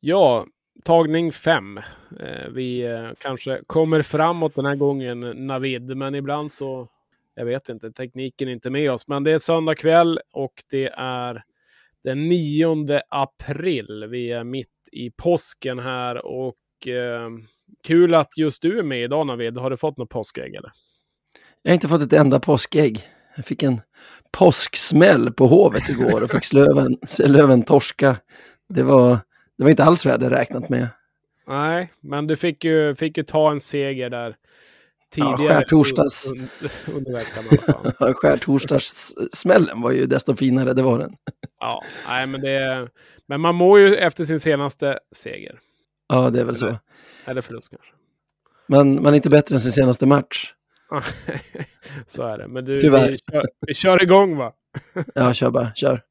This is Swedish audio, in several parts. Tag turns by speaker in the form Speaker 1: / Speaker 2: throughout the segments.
Speaker 1: Ja, tagning fem. Eh, vi eh, kanske kommer framåt den här gången, Navid, men ibland så, jag vet inte, tekniken är inte med oss. Men det är söndag kväll och det är den 9 april. Vi är mitt i påsken här och eh, kul att just du är med idag Navid. Har du fått något påskägg eller?
Speaker 2: Jag har inte fått ett enda påskägg. Jag fick en påsksmäll på Hovet igår och fick se Löven, se Löven torska. Det var, det var inte alls vad jag hade räknat med.
Speaker 1: Nej, men du fick ju, fick ju ta en seger där tidigare.
Speaker 2: Ja, skärtorsdags...
Speaker 1: under veckan i
Speaker 2: skärtorsdagssmällen var ju desto finare, det var den.
Speaker 1: ja, nej men det... Men man mår ju efter sin senaste seger.
Speaker 2: Ja, det är väl
Speaker 1: eller,
Speaker 2: så.
Speaker 1: Eller förlust kanske.
Speaker 2: Men man är inte bättre än sin senaste match.
Speaker 1: så är det. Men du,
Speaker 2: Tyvärr.
Speaker 1: vi kör, vi kör igång va?
Speaker 2: ja, kör bara. Kör.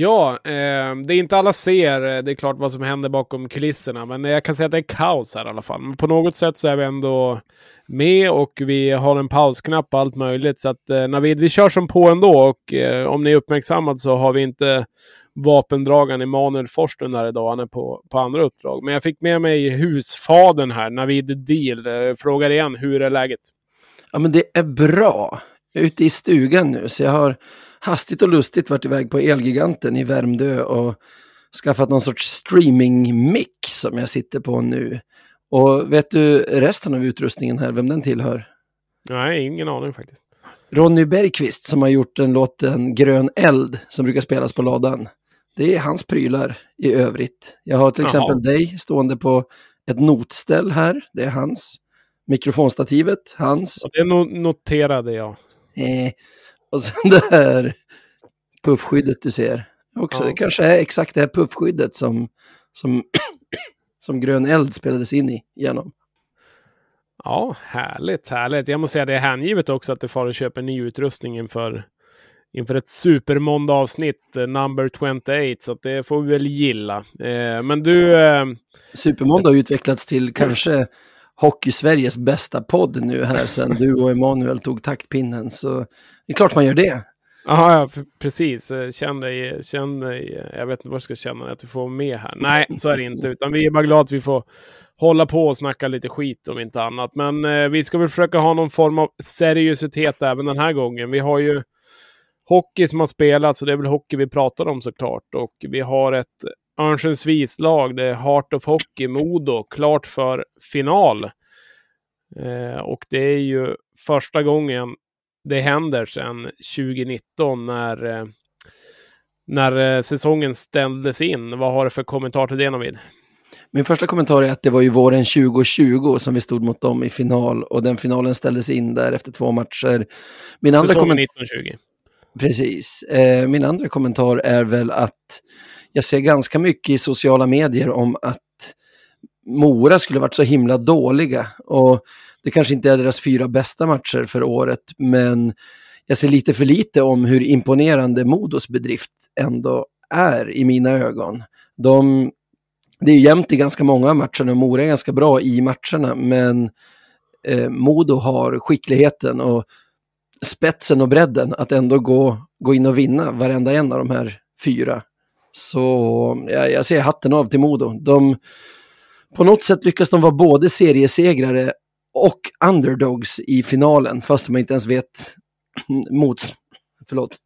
Speaker 1: Ja, eh, det är inte alla ser, eh, det är klart vad som händer bakom kulisserna, men jag kan säga att det är kaos här i alla fall. Men på något sätt så är vi ändå med och vi har en pausknapp och allt möjligt. Så att eh, Navid, vi kör som på ändå och eh, om ni är uppmärksammade så har vi inte vapendragaren Emanuel Forslund här idag. Han är på, på andra uppdrag. Men jag fick med mig husfadern här, Navid Deal. Eh, frågar igen, hur är läget?
Speaker 2: Ja, men det är bra. Jag är ute i stugan nu, så jag har hastigt och lustigt varit iväg på Elgiganten i Värmdö och skaffat någon sorts streaming-mick som jag sitter på nu. Och vet du resten av utrustningen här, vem den tillhör?
Speaker 1: Nej, ingen aning faktiskt.
Speaker 2: Ronny Bergqvist som har gjort den låten Grön eld som brukar spelas på ladan. Det är hans prylar i övrigt. Jag har till exempel dig stående på ett notställ här. Det är hans. Mikrofonstativet, hans.
Speaker 1: Och det no- noterade jag.
Speaker 2: Eh, och sen det här puffskyddet du ser. Också,
Speaker 1: Ja.
Speaker 2: Det kanske är exakt det här puffskyddet som, som, som grön eld spelades in i genom.
Speaker 1: Ja, härligt, härligt. Jag måste säga det är hängivet också att du får och köper ny utrustning inför, inför ett supermåndag-avsnitt, eh, number 28, så att det får vi väl gilla. Eh, men du, eh,
Speaker 2: Supermåndag har utvecklats till kanske Hockey-Sveriges bästa podd nu här sen du och Emanuel tog taktpinnen. Så det är klart man gör det.
Speaker 1: aha, ja, precis, eh, känn dig, känn dig, eh, jag vet inte vad jag ska känna att du får vara med här. Nej, så är det inte, utan vi är bara glada att vi får hålla på och snacka lite skit om inte annat. Men eh, vi ska väl försöka ha någon form av seriositet även den här gången. Vi har ju hockey som har spelats och det är väl hockey vi pratar om såklart. Och vi har ett Örnsköldsviks lag, det är Heart of Hockey, Modo, klart för final. Eh, och det är ju första gången det händer sedan 2019 när, eh, när eh, säsongen ställdes in. Vad har du för kommentar till det Navid?
Speaker 2: Min första kommentar är att det var ju våren 2020 som vi stod mot dem i final och den finalen ställdes in där efter två matcher. Min andra
Speaker 1: Säsongen
Speaker 2: kommentar
Speaker 1: 1920.
Speaker 2: Precis. Min andra kommentar är väl att jag ser ganska mycket i sociala medier om att Mora skulle varit så himla dåliga. Och det kanske inte är deras fyra bästa matcher för året, men jag ser lite för lite om hur imponerande Modos bedrift ändå är i mina ögon. De, det är ju jämnt i ganska många av matcherna och Mora är ganska bra i matcherna, men eh, Modo har skickligheten och spetsen och bredden att ändå gå, gå in och vinna varenda en av de här fyra. Så jag, jag ser hatten av till Modo. De, på något sätt lyckas de vara både seriesegrare och underdogs i finalen, fast man inte ens vet mots... förlåt,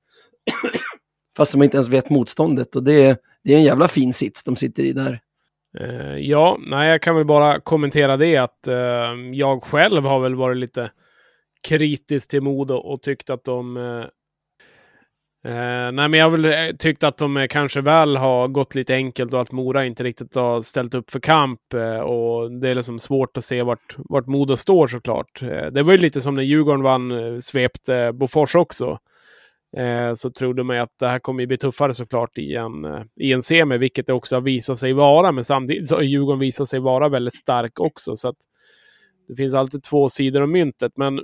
Speaker 2: fast man inte ens vet motståndet. Och det, är- det är en jävla fin sits de sitter i där.
Speaker 1: Uh, ja, nej, jag kan väl bara kommentera det att uh, jag själv har väl varit lite kritisk till Modo och tyckt att de... uh, Eh, nej, men jag har väl eh, tyckt att de kanske väl har gått lite enkelt och att Mora inte riktigt har ställt upp för kamp. Eh, och det är liksom svårt att se vart, vart Modo står såklart. Eh, det var ju lite som när Djurgården vann, eh, svepte eh, Bofors också. Eh, så trodde man att det här kommer bli tuffare såklart i en, i en semi, vilket det också har visat sig vara. Men samtidigt så har Djurgården visat sig vara väldigt stark också. Så att det finns alltid två sidor av myntet. Men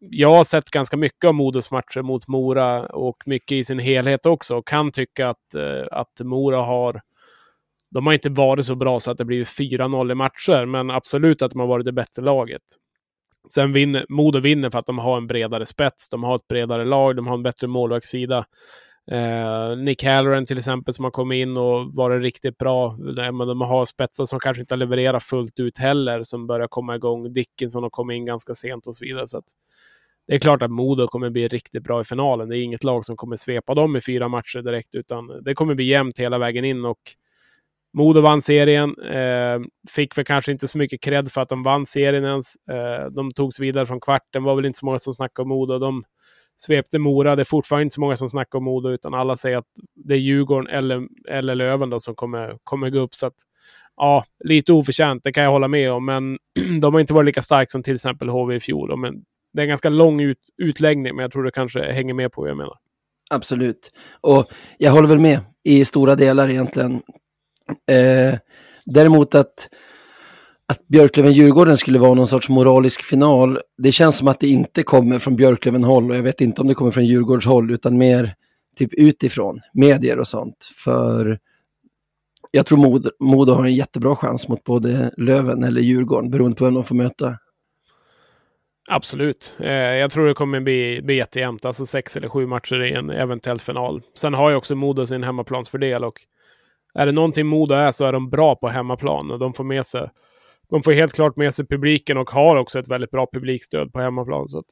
Speaker 1: jag har sett ganska mycket av Modos matcher mot Mora och mycket i sin helhet också. Och kan tycka att, eh, att Mora har... De har inte varit så bra så att det blivit 4-0 i matcher, men absolut att de har varit det bättre laget. Sen vinner Modo vinner för att de har en bredare spets, de har ett bredare lag, de har en bättre målvaktssida. Eh, Nick Halloran till exempel som har kommit in och varit riktigt bra. De har spetsar som kanske inte har levererat fullt ut heller, som börjar komma igång. Dickinson har kommit in ganska sent och så vidare. Så det är klart att Modo kommer bli riktigt bra i finalen. Det är inget lag som kommer svepa dem i fyra matcher direkt, utan det kommer bli jämnt hela vägen in. och Modo vann serien. Eh, fick väl kanske inte så mycket cred för att de vann serien ens. Eh, de togs vidare från kvarten. var väl inte så många som snackade om Modo. De svepte Mora. Det är fortfarande inte så många som snackar om Modo, utan alla säger att det är Djurgården eller, eller Löven då som kommer, kommer gå upp. Så att, ja, lite oförtjänt, det kan jag hålla med om, men de har inte varit lika starka som till exempel HV i fjol. Men det är en ganska lång ut, utläggning, men jag tror du kanske hänger med på vad jag menar.
Speaker 2: Absolut. Och jag håller väl med i stora delar egentligen. Eh, däremot att, att Björklöven-Djurgården skulle vara någon sorts moralisk final, det känns som att det inte kommer från Björklöven-håll och jag vet inte om det kommer från Djurgårdshåll utan mer typ utifrån, medier och sånt. För jag tror Modo, Modo har en jättebra chans mot både Löven eller Djurgården beroende på vem de får möta.
Speaker 1: Absolut. Eh, jag tror det kommer bli, bli jättejämnt, alltså sex eller sju matcher i en eventuell final. Sen har ju också Modo sin hemmaplansfördel och är det någonting Modo är så är de bra på hemmaplan och de får med sig de får helt klart med sig publiken och har också ett väldigt bra publikstöd på hemmaplan. Så att,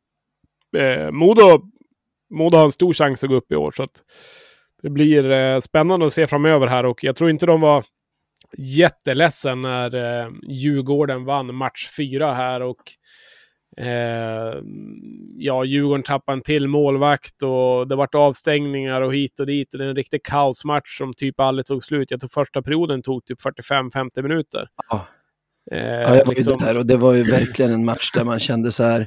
Speaker 1: eh, Modo, Modo har en stor chans att gå upp i år. Så att det blir eh, spännande att se framöver här och jag tror inte de var jätteledsen när eh, Djurgården vann match fyra här och Eh, ja, Djurgården tappade en till målvakt och det vart avstängningar och hit och dit. Det är en riktig kaosmatch som typ aldrig tog slut. Jag tror första perioden tog typ 45-50 minuter.
Speaker 2: Ja. Eh, ja, jag var liksom... ju där och det var ju verkligen en match där man kände så här,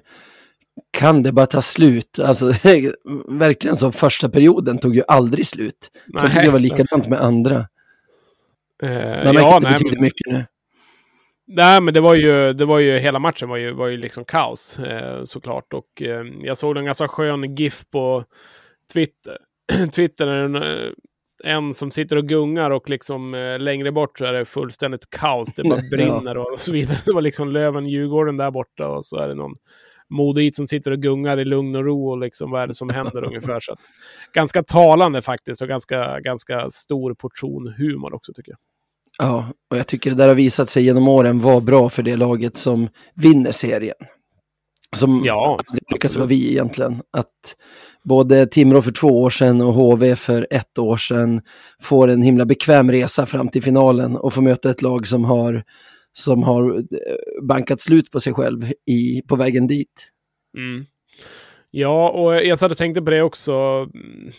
Speaker 2: kan det bara ta slut? Alltså, verkligen så, första perioden tog ju aldrig slut. Så tycker det var likadant med andra. Eh, man ja, att det nej, betyder men... mycket nu.
Speaker 1: Nej, men det var ju, det var ju hela matchen var ju, var ju liksom kaos eh, såklart. Och eh, jag såg en ganska skön GIF på Twitter. Twitter är en, som sitter och gungar och liksom eh, längre bort så är det fullständigt kaos. Det bara brinner och, och så vidare. Det var liksom Löven, Djurgården där borta och så är det någon modigt som sitter och gungar i lugn och ro och liksom vad är det som händer ungefär. Så att, ganska talande faktiskt och ganska, ganska stor portion humor också tycker jag.
Speaker 2: Ja, och jag tycker det där har visat sig genom åren vara bra för det laget som vinner serien. Som ja, lyckas vara vi egentligen. Att både Timrå för två år sedan och HV för ett år sedan får en himla bekväm resa fram till finalen och får möta ett lag som har, som har eh, bankat slut på sig själv i, på vägen dit.
Speaker 1: Mm. Ja, och jag satt och tänkte på det också.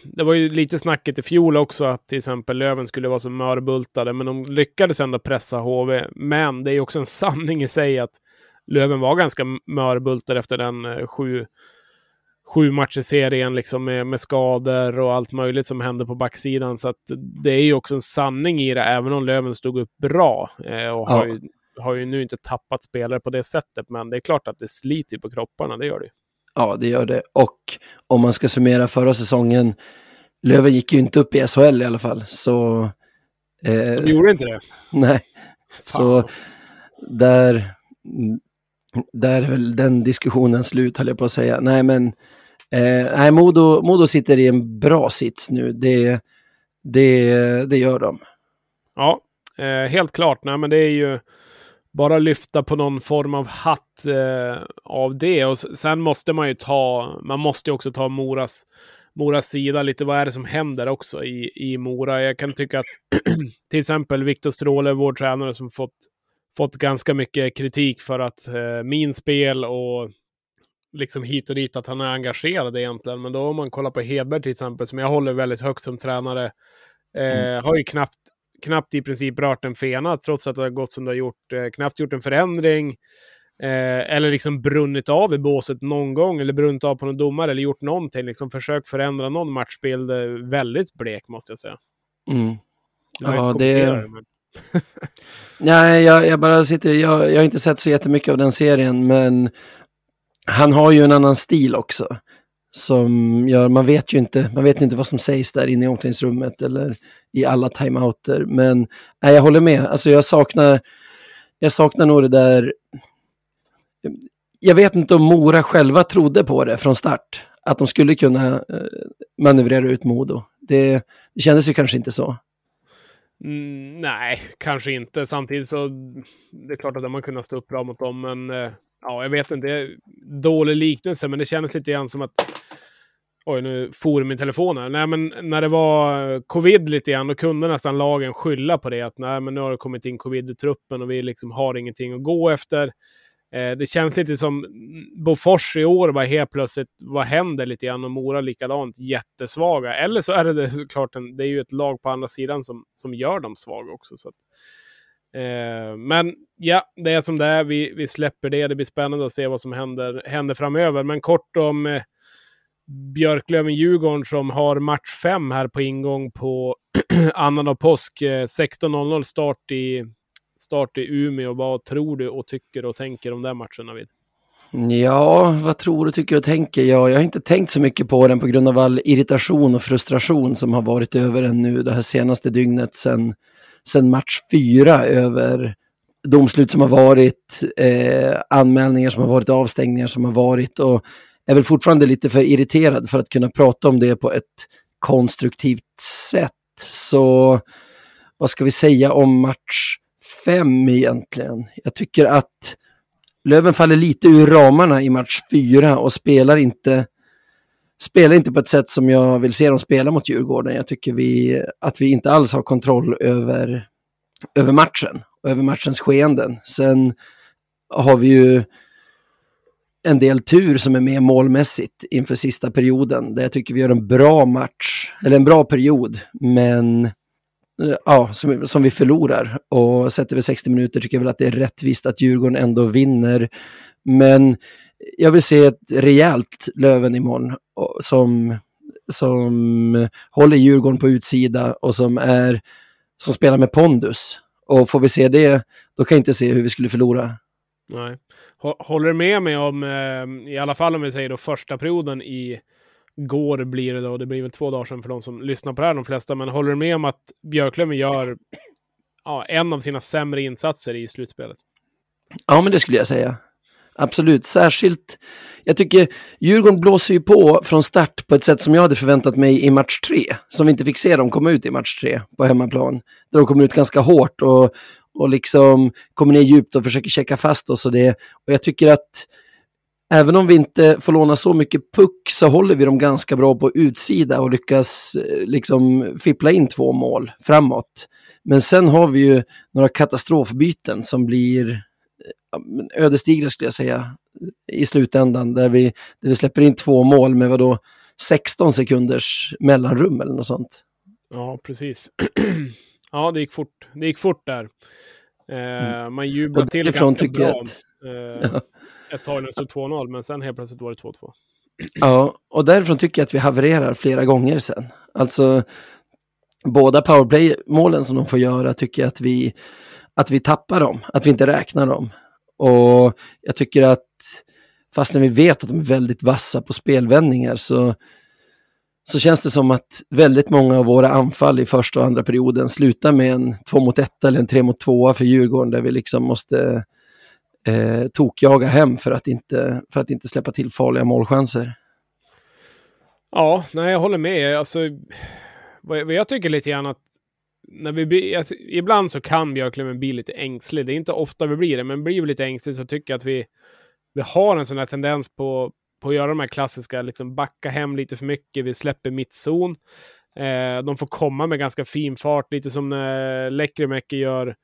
Speaker 1: Det var ju lite snacket i fjol också att till exempel Löven skulle vara så mörbultade, men de lyckades ändå pressa HV. Men det är ju också en sanning i sig att Löven var ganska mörbultade efter den eh, sju, sju matcher-serien liksom med, med skador och allt möjligt som hände på backsidan. Så det är ju också en sanning i det, även om Löven stod upp bra eh, och har, ju, har ju nu inte tappat spelare på det sättet. Men det är klart att det sliter på kropparna, det gör det.
Speaker 2: Ja, det gör det. Och om man ska summera förra säsongen, Löven gick ju inte upp i SHL i alla fall. Så,
Speaker 1: eh, De gjorde inte det?
Speaker 2: Nej. Fan. Så där, där är väl den diskussionen slut, höll jag på att säga. Nej, men eh, nej, Modo, Modo sitter i en bra sits nu. Det, det, det gör de.
Speaker 1: Ja, eh, helt klart. Nej, men det är ju bara lyfta på någon form av hatt eh, av det. Och sen måste man ju ta, man måste ju också ta Moras, Moras sida lite. Vad är det som händer också i, i Mora? Jag kan tycka att till exempel Viktor Stråle, vår tränare, som fått, fått ganska mycket kritik för att eh, min spel och liksom hit och dit att han är engagerad egentligen. Men då om man kollar på Hedberg till exempel, som jag håller väldigt högt som tränare, eh, mm. har ju knappt, knappt i princip rört en fena, trots att det har gått som det har gjort. Eh, knappt gjort en förändring. Eh, eller liksom brunnit av i båset någon gång, eller brunnit av på någon domare, eller gjort någonting. Liksom försökt förändra någon matchbild. Eh, väldigt blek, måste jag säga.
Speaker 2: Mm. Ja, det... det men... Nej, jag, jag, bara sitter, jag, jag har inte sett så jättemycket av den serien, men han har ju en annan stil också. Som gör, man vet ju inte, man vet inte vad som sägs där inne i omklädningsrummet eller i alla timeouter. Men nej, jag håller med, alltså jag saknar, jag saknar nog det där. Jag vet inte om Mora själva trodde på det från start. Att de skulle kunna eh, manövrera ut Modo. Det, det kändes ju kanske inte så.
Speaker 1: Mm, nej, kanske inte. Samtidigt så det är klart att man kunnat stå upp bra mot dem, men eh, ja, jag vet inte. Det är dålig liknelse, men det känns lite grann som att Oj, nu for min telefon här. Nej, men när det var covid lite grann, då kunde nästan lagen skylla på det. Att nej, men nu har det kommit in covid i truppen och vi liksom har ingenting att gå efter. Eh, det känns lite som Bofors i år var helt plötsligt, vad händer lite grann? Och Mora likadant, jättesvaga. Eller så är det, det såklart, en, det är ju ett lag på andra sidan som, som gör dem svaga också. Så att, eh, men ja, det är som det är. Vi, vi släpper det. Det blir spännande att se vad som händer, händer framöver. Men kort om eh, Björklöven-Djurgården som har match fem här på ingång på annandag påsk. Eh, 16.00 start i start i Umeå. Vad tror du och tycker och tänker om den matchen, Navid?
Speaker 2: Ja, vad tror du, tycker och tänker? Ja, jag har inte tänkt så mycket på den på grund av all irritation och frustration som har varit över den nu det här senaste dygnet sen, sen match fyra över domslut som har varit, eh, anmälningar som har varit, avstängningar som har varit och är väl fortfarande lite för irriterad för att kunna prata om det på ett konstruktivt sätt. Så vad ska vi säga om match fem egentligen. Jag tycker att Löven faller lite ur ramarna i match fyra och spelar inte, spelar inte på ett sätt som jag vill se dem spela mot Djurgården. Jag tycker vi, att vi inte alls har kontroll över, över matchen och över matchens skeenden. Sen har vi ju en del tur som är med målmässigt inför sista perioden, där jag tycker vi gör en bra match, eller en bra period, men ja, som, som vi förlorar. Och sett över 60 minuter tycker jag väl att det är rättvist att Djurgården ändå vinner. Men jag vill se ett rejält Löven imorgon som, som håller Djurgården på utsida och som, är, som spelar med pondus. Och får vi se det, då kan jag inte se hur vi skulle förlora.
Speaker 1: Nej. Håller du med mig om, eh, i alla fall om vi säger då första perioden i går blir det då, det blir väl två dagar sedan för de som lyssnar på det här, de flesta, men håller du med om att Björklöven gör ja, en av sina sämre insatser i slutspelet?
Speaker 2: Ja, men det skulle jag säga. Absolut, särskilt. Jag tycker Djurgården blåser ju på från start på ett sätt som jag hade förväntat mig i match tre, som vi inte fick se dem komma ut i match tre på hemmaplan. Där de kommer ut ganska hårt och, och liksom kommer ner djupt och försöker checka fast oss och det. Och jag tycker att även om vi inte får låna så mycket puck så håller vi dem ganska bra på utsida och lyckas eh, liksom fippla in två mål framåt. Men sen har vi ju några katastrofbyten som blir eh, ödesdigra skulle jag säga i slutändan där vi, där vi släpper in två mål med vadå 16 sekunders mellanrum eller något sånt.
Speaker 1: Ja, precis. ja, det gick fort. Det gick fort där. Eh, mm. man jublade till ganska bra. Att, eh, ja ett tag när det stod 2-0, men sen helt plötsligt var det 2-2.
Speaker 2: Ja, och därifrån tycker jag att vi havererar flera gånger sen. Alltså, båda powerplay-målen som de får göra tycker jag att vi, att vi tappar dem, att vi inte räknar dem. Och jag tycker att fastän vi vet att de är väldigt vassa på spelvändningar så, så känns det som att väldigt många av våra anfall i första och andra perioden slutar med en två mot ett eller en tre mot tvåa för Djurgården där vi liksom måste eh, tokjaga hem för att, inte, för att inte släppa till farliga målchanser.
Speaker 1: Ja, nej, jag håller med. Alltså, vad jag tycker lite grann att när vi blir, alltså, ibland så kan Björklöven bli lite ängslig. Det är inte ofta vi blir det, men blir vi lite ängslig så tycker jag att vi, vi har en sån här tendens på, på att göra de här klassiska, liksom backa hem lite för mycket. Vi släpper mittzon. Eh, de får komma med ganska fin fart, lite som när Lekkerimäki gör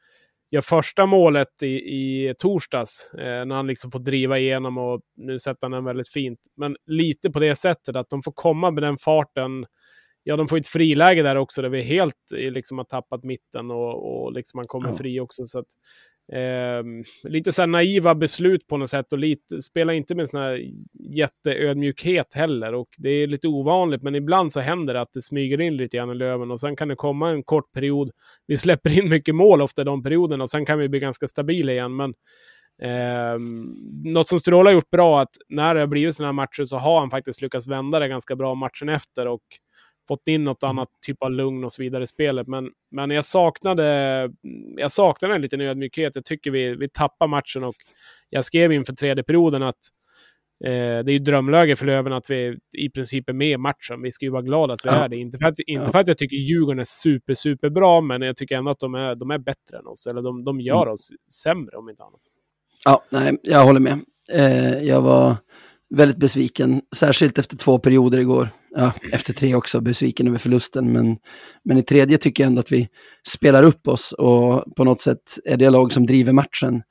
Speaker 1: gör första målet i, i torsdags, eh, när han liksom får driva igenom och nu sätter han den väldigt fint. Men lite på det sättet att de får komma med den farten. Ja, de får ett friläge där också där vi helt liksom har tappat mitten och, och liksom man kommer ja. fri också. Så att, Eh, lite så naiva beslut på något sätt och lite, spelar inte med sån här jätteödmjukhet heller. Och det är lite ovanligt, men ibland så händer det att det smyger in lite grann i Löven och sen kan det komma en kort period. Vi släpper in mycket mål ofta i de perioderna och sen kan vi bli ganska stabila igen. Men eh, något som Stråle har gjort bra, att när det har blivit sådana här matcher så har han faktiskt lyckats vända det ganska bra matchen efter och fått in något mm. annat typ av lugn och så vidare i spelet. Men, men jag saknade, jag saknade en liten ödmjukhet. Jag tycker vi, vi tappar matchen och jag skrev inför tredje perioden att eh, det är ju drömläge för Löven att vi i princip är med i matchen. Vi ska ju vara glada att vi ja. är det. Inte för att, inte ja. för att jag tycker Djurgården är super, super bra, men jag tycker ändå att de är, de är bättre än oss. Eller de, de gör mm. oss sämre om inte annat.
Speaker 2: Ja, nej, jag håller med. Eh, jag var väldigt besviken, särskilt efter två perioder igår. Ja, efter tre också, besviken över förlusten. Men, men i tredje tycker jag ändå att vi spelar upp oss och på något sätt är det lag som driver matchen.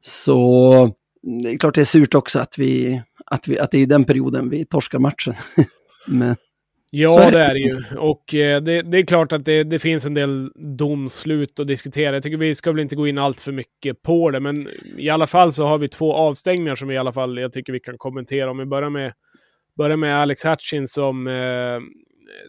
Speaker 2: Så det är klart det är surt också att, vi, att, vi, att det är i den perioden vi torskar matchen. men,
Speaker 1: Ja, det. är det ju. Och eh, det, det, är klart att det, det, finns en del domslut att diskutera. Jag tycker vi ska väl inte gå in allt för mycket på det, men i alla fall så har vi två avstängningar som vi i alla fall jag tycker vi kan kommentera. Om vi börjar med, börjar med Alex Hatchin som, eh,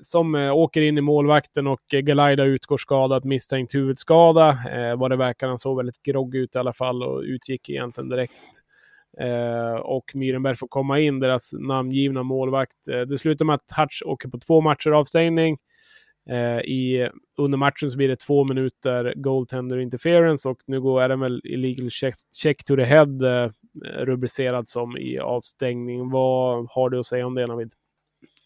Speaker 1: som eh, åker in i målvakten och Galaida utgår skadad, misstänkt huvudskada. Eh, vad det verkar, han såg väldigt grogg ut i alla fall och utgick egentligen direkt. Eh, och Myrenberg får komma in, deras namngivna målvakt. Eh, det slutar med att Hutch åker på två matcher avstängning. Eh, i, under matchen så blir det två minuter goaltender interference och nu går är den väl illegal check, check to the head eh, rubricerad som i avstängning. Vad har du att säga om det, Navid?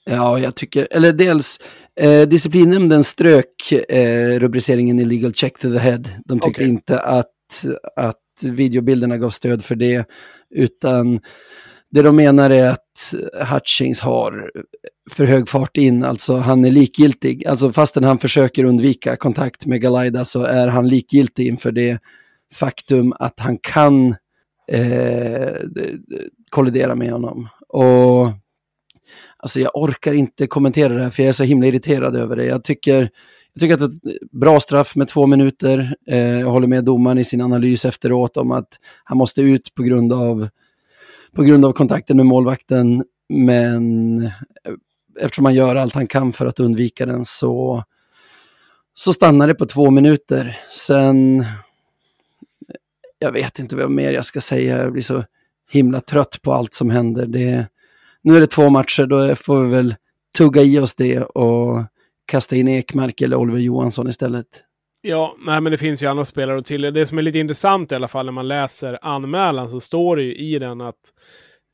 Speaker 2: Ja, jag tycker, eller dels eh, disciplinnämnden strök eh, rubriceringen illegal check to the head. De tyckte okay. inte att, att videobilderna gav stöd för det, utan det de menar är att Hutchings har för hög fart in, alltså han är likgiltig. Alltså fastän han försöker undvika kontakt med Galaida så är han likgiltig inför det faktum att han kan eh, kollidera med honom. Och alltså jag orkar inte kommentera det här för jag är så himla irriterad över det. Jag tycker jag tycker att det är ett bra straff med två minuter. Eh, jag håller med domaren i sin analys efteråt om att han måste ut på grund av, på grund av kontakten med målvakten. Men eh, eftersom han gör allt han kan för att undvika den så, så stannar det på två minuter. Sen, jag vet inte vad mer jag ska säga. Jag blir så himla trött på allt som händer. Det, nu är det två matcher, då får vi väl tugga i oss det och kasta in Ekmark eller Oliver Johansson istället.
Speaker 1: Ja, nej, men det finns ju andra spelare till. Det som är lite intressant i alla fall när man läser anmälan så står det ju i den att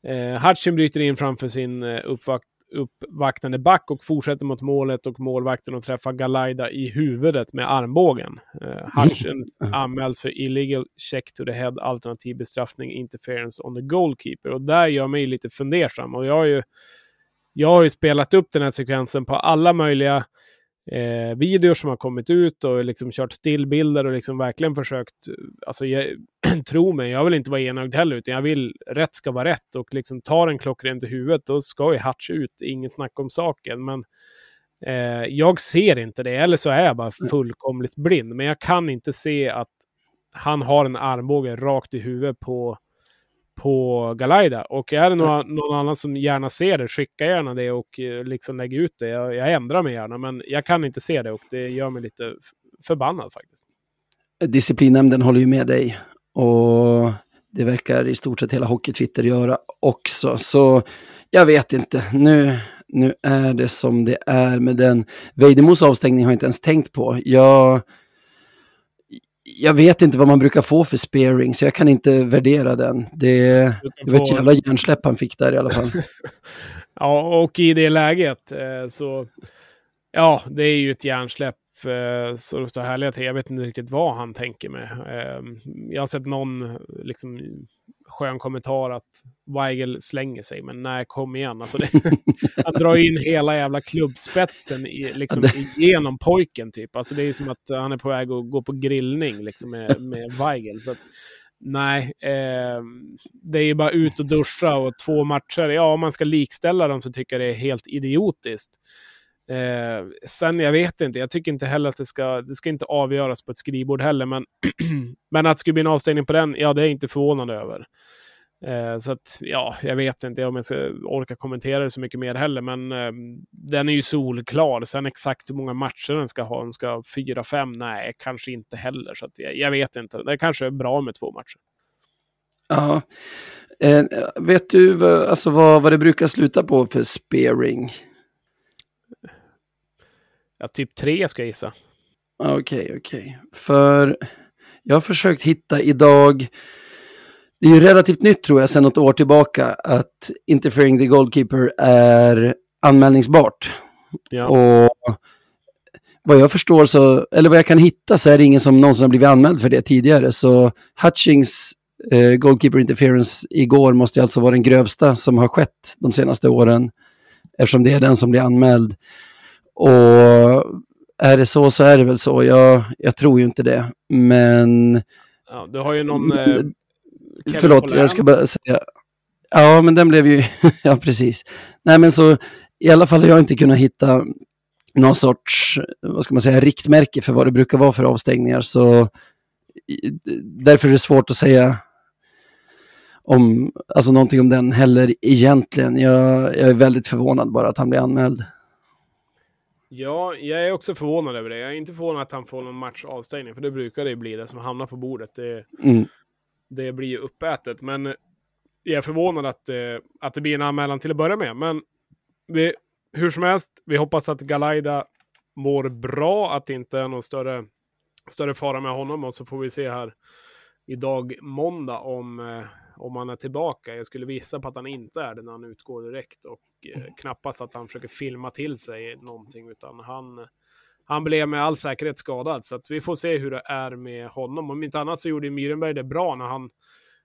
Speaker 1: eh, Hutchin bryter in framför sin eh, uppvakt uppvaktande back och fortsätter mot målet och målvakten och träffar Galaida i huvudet med armbågen. Eh, Hutchin anmäls för illegal check to the head alternativ bestraffning interference on the goalkeeper och där gör mig lite fundersam och jag har ju jag har ju spelat upp den här sekvensen på alla möjliga eh, videor som har kommit ut och liksom kört stillbilder och liksom verkligen försökt, alltså jag, tro mig, jag vill inte vara enögd heller, utan jag vill, rätt ska vara rätt och liksom tar en klockrent i huvudet, då ska ju Hutch ut, inget snack om saken. Men eh, jag ser inte det, eller så är jag bara fullkomligt blind, men jag kan inte se att han har en armbåge rakt i huvudet på på Galaida. Och är det någon, någon annan som gärna ser det, skicka gärna det och eh, liksom lägg ut det. Jag, jag ändrar mig gärna, men jag kan inte se det och det gör mig lite förbannad faktiskt.
Speaker 2: Disciplinnämnden håller ju med dig och det verkar i stort sett hela Hockey-Twitter göra också. Så jag vet inte. Nu, nu är det som det är med den. Vejdemos avstängning har jag inte ens tänkt på. Jag jag vet inte vad man brukar få för sparing, så jag kan inte värdera den. Det, det var ett jävla hjärnsläpp han fick där i alla fall.
Speaker 1: ja, och i det läget eh, så... Ja, det är ju ett hjärnsläpp eh, så det står härliga till. Jag vet inte riktigt vad han tänker med. Eh, jag har sett någon liksom skön kommentar att Weigel slänger sig. Men nej, kom igen. Alltså det, han drar in hela jävla klubbspetsen i, liksom, igenom pojken typ. Alltså det är som att han är på väg att gå på grillning liksom, med, med Weigel. Så att, nej, eh, det är ju bara ut och duscha och två matcher. Ja, om man ska likställa dem så tycker jag det är helt idiotiskt. Eh, sen, jag vet inte, jag tycker inte heller att det ska, det ska inte avgöras på ett skrivbord heller, men, men att det skulle bli en avstängning på den, ja, det är jag inte förvånad över. Eh, så att, ja, jag vet inte om jag ska orka kommentera det så mycket mer heller, men eh, den är ju solklar. Sen exakt hur många matcher den ska ha, den ska ha fyra, fem, nej, kanske inte heller. Så att, jag, jag vet inte, det kanske är bra med två matcher.
Speaker 2: Ja. Eh, vet du alltså, vad, vad det brukar sluta på för spearing?
Speaker 1: Ja, typ tre ska jag gissa.
Speaker 2: Okej, okay, okej. Okay. För jag har försökt hitta idag, det är ju relativt nytt tror jag, sedan något år tillbaka, att interfering the goalkeeper är anmälningsbart. Ja. Och vad jag förstår så, eller vad jag kan hitta så är det ingen som någonsin har blivit anmäld för det tidigare. Så Hutchings eh, goalkeeper interference igår måste alltså vara den grövsta som har skett de senaste åren. Eftersom det är den som blir anmäld. Och är det så så är det väl så. Jag, jag tror ju inte det. Men...
Speaker 1: Ja, du har ju någon... Eh,
Speaker 2: förlåt, jag ska bara säga... Ja, men den blev ju... ja, precis. Nej, men så i alla fall har jag inte kunnat hitta någon sorts, vad ska man säga, riktmärke för vad det brukar vara för avstängningar. Så därför är det svårt att säga om, alltså någonting om den heller egentligen. Jag, jag är väldigt förvånad bara att han blir anmäld.
Speaker 1: Ja, jag är också förvånad över det. Jag är inte förvånad att han får någon match avstängning, för det brukar det bli det som hamnar på bordet. Det, mm. det blir ju uppätet, men jag är förvånad att, eh, att det blir en anmälan till att börja med. Men vi, hur som helst, vi hoppas att Galaida mår bra, att det inte är någon större, större fara med honom och så får vi se här idag måndag om eh, om han är tillbaka. Jag skulle visa på att han inte är det när han utgår direkt och eh, mm. knappast att han försöker filma till sig någonting, utan han, han blev med all säkerhet skadad. Så att vi får se hur det är med honom. Om inte annat så gjorde Myrenberg det bra när han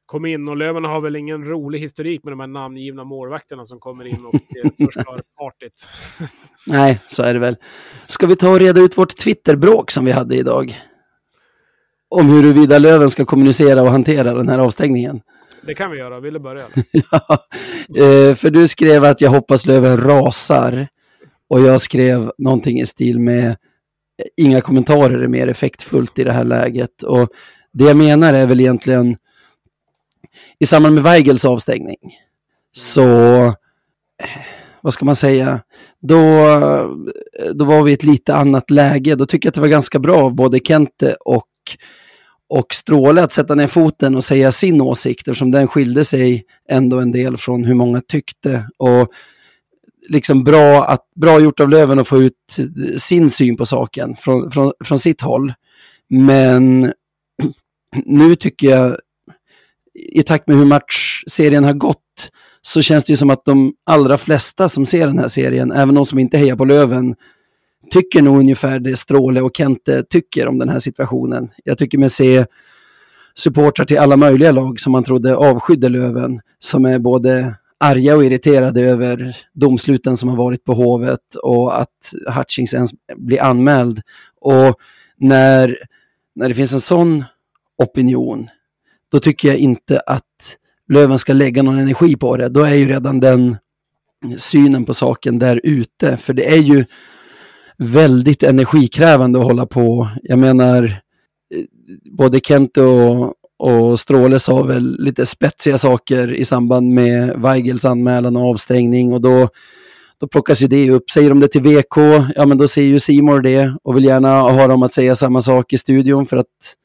Speaker 1: kom in och Löven har väl ingen rolig historik med de här namngivna målvakterna som kommer in och eh, förstör partyt.
Speaker 2: Nej, så är det väl. Ska vi ta och reda ut vårt Twitterbråk som vi hade idag? Om huruvida Löven ska kommunicera och hantera den här avstängningen.
Speaker 1: Det kan vi göra. Vill du börja?
Speaker 2: ja, eh, för du skrev att jag hoppas Löven rasar. Och jag skrev någonting i stil med eh, inga kommentarer är mer effektfullt i det här läget. Och det jag menar är väl egentligen i samband med Weigels avstängning så, eh, vad ska man säga, då, då var vi i ett lite annat läge. Då tycker jag att det var ganska bra av både Kente och och Stråle att sätta ner foten och säga sin åsikt eftersom den skilde sig ändå en del från hur många tyckte. Och liksom bra, att, bra gjort av Löven att få ut sin syn på saken från, från, från sitt håll. Men nu tycker jag, i takt med hur matchserien har gått, så känns det som att de allra flesta som ser den här serien, även de som inte hejar på Löven, tycker nog ungefär det Stråle och Kente tycker om den här situationen. Jag tycker mig se supportrar till alla möjliga lag som man trodde avskydde Löven, som är både arga och irriterade över domsluten som har varit på Hovet och att Hutchings ens blir anmäld. Och när, när det finns en sån opinion, då tycker jag inte att Löven ska lägga någon energi på det. Då är ju redan den synen på saken där ute. För det är ju väldigt energikrävande att hålla på. Jag menar, eh, både Kent och, och Stråle sa väl lite spetsiga saker i samband med Weigels anmälan och avstängning och då, då plockas ju det upp. Säger de det till VK, ja men då säger ju Simor det och vill gärna ha dem att säga samma sak i studion för att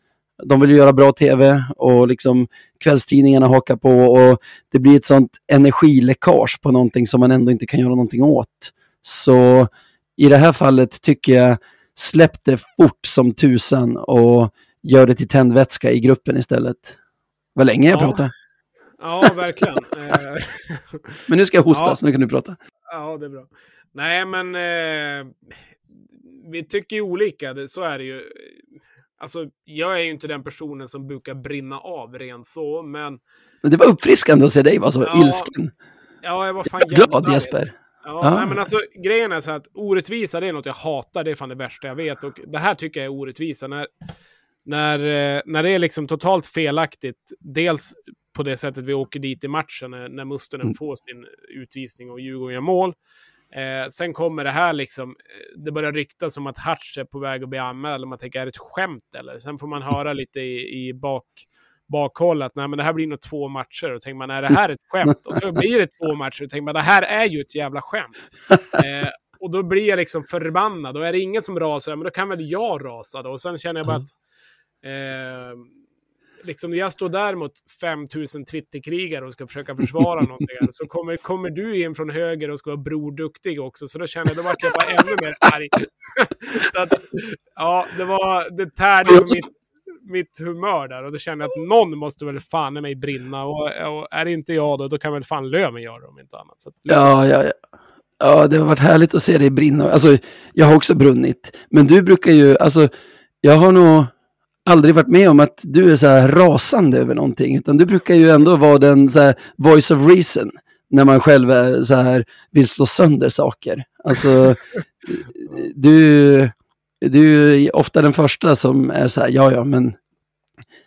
Speaker 2: de vill ju göra bra tv och liksom kvällstidningarna hakar på och det blir ett sånt energiläckage på någonting som man ändå inte kan göra någonting åt. Så i det här fallet tycker jag släpp det fort som tusan och gör det till tändvätska i gruppen istället. Vad länge jag ja. pratar.
Speaker 1: Ja, verkligen. Eh,
Speaker 2: men nu ska jag hosta, ja. så nu kan du prata.
Speaker 1: Ja, det är bra. Nej, men eh, vi tycker ju olika, så är det ju. alltså, jag är ju inte den personen som brukar brinna av rent så, men...
Speaker 2: Det var uppfriskande att se dig vara så
Speaker 1: Ja,
Speaker 2: ilsken.
Speaker 1: Ja, jag var fan
Speaker 2: Jag glad Jesper.
Speaker 1: Ja,
Speaker 2: Ja.
Speaker 1: Nej, men alltså grejen är så att orättvisa det är något jag hatar, det är fan det värsta jag vet. Och det här tycker jag är orättvisa. När, när, eh, när det är liksom totalt felaktigt, dels på det sättet vi åker dit i matchen när, när Mustonen
Speaker 2: Mm.
Speaker 1: får sin utvisning och Djurgården gör mål. Eh, sen kommer det här liksom, eh, det börjar ryktas om att Hatch är på väg att bli anmäld. Man tänker, är det ett skämt eller? Sen får man höra lite i, i bak, bakhåll att nej, men det här blir nog två matcher. Och tänker man, är det här ett skämt? Och så blir det två matcher. Och tänker man, det här är ju ett jävla skämt. Eh, och då blir jag liksom förbannad. Och är det ingen som rasar, men då kan väl jag rasa då. Och sen känner jag bara
Speaker 2: Mm.
Speaker 1: att eh, liksom jag står där mot 5000 Twitterkrigare och ska försöka försvara någonting. Så kommer, kommer du in från höger och ska vara broduktig också. Så då känner jag, då vart jag bara ännu mer arg. så att, ja, det var, det tärde på mitt, mitt humör där. Och då kände jag att någon måste väl fan i mig brinna. Och, och är det inte jag då, då kan väl fan Löven göra det om inte annat. Så
Speaker 2: Ja, ja, ja. Ja, det har varit härligt att se dig brinna. Alltså, jag har också brunnit. Men du brukar ju, alltså, jag har nog aldrig varit med om att du är så här rasande över någonting, utan du brukar ju ändå vara den så här voice of reason när man själv är så här, vill slå sönder saker. Alltså, du, du är ofta den första som är så här, ja, ja, men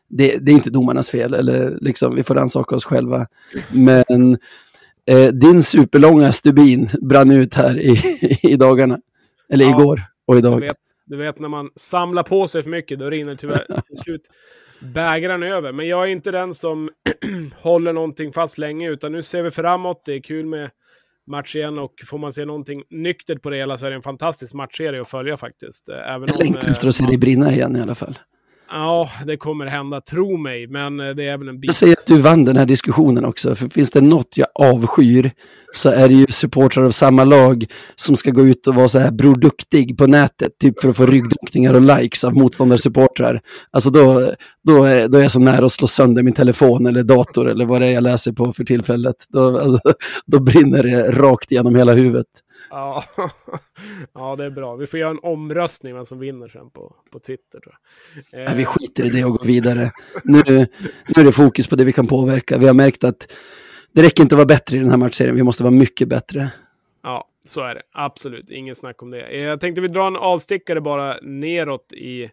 Speaker 2: det, det är inte domarnas fel, eller liksom, vi får rannsaka oss själva. Men eh, din superlånga stubin brann ut här i, i dagarna. Eller
Speaker 1: Ja.
Speaker 2: igår och
Speaker 1: Du
Speaker 2: idag.
Speaker 1: vet, du vet när man samlar på sig för mycket, då rinner tyvärr till slut bägaren över. Men jag är inte den som håller någonting fast länge, utan nu ser vi framåt. Det är kul med match igen och får man se någonting nyktert på det hela så är det en fantastisk matchserie att följa faktiskt. Eh, Även
Speaker 2: Jag längtar
Speaker 1: eh,
Speaker 2: efter att se dig brinna igen i alla fall.
Speaker 1: Ja, det kommer hända, tro mig. Men eh, det är även en bit.
Speaker 2: Jag säger att du vann den här diskussionen också, för finns det något jag avskyr så är det ju supportrar av samma lag som ska gå ut och vara så här Bror Duktig på nätet, typ för att få ryggdunkningar och likes av motståndarsupportrar. Alltså då, då, är, då är jag så nära att slå sönder min telefon eller dator eller vad det är jag läser på för tillfället. Då, alltså, då brinner det rakt igenom hela huvudet.
Speaker 1: Ja. ja, det är bra. Vi får göra en omröstning vem som vinner sen på, på Twitter. Tror jag. Eh,
Speaker 2: Nej, vi skiter i det och går vidare. Nu, nu är det fokus på det vi kan påverka. Vi har märkt att det räcker inte att vara bättre i den här matchserien, vi måste vara mycket bättre.
Speaker 1: Ja, så är det. Absolut. Ingen snack om det. Eh, Jag tänkte vi dra en avstickare bara neråt i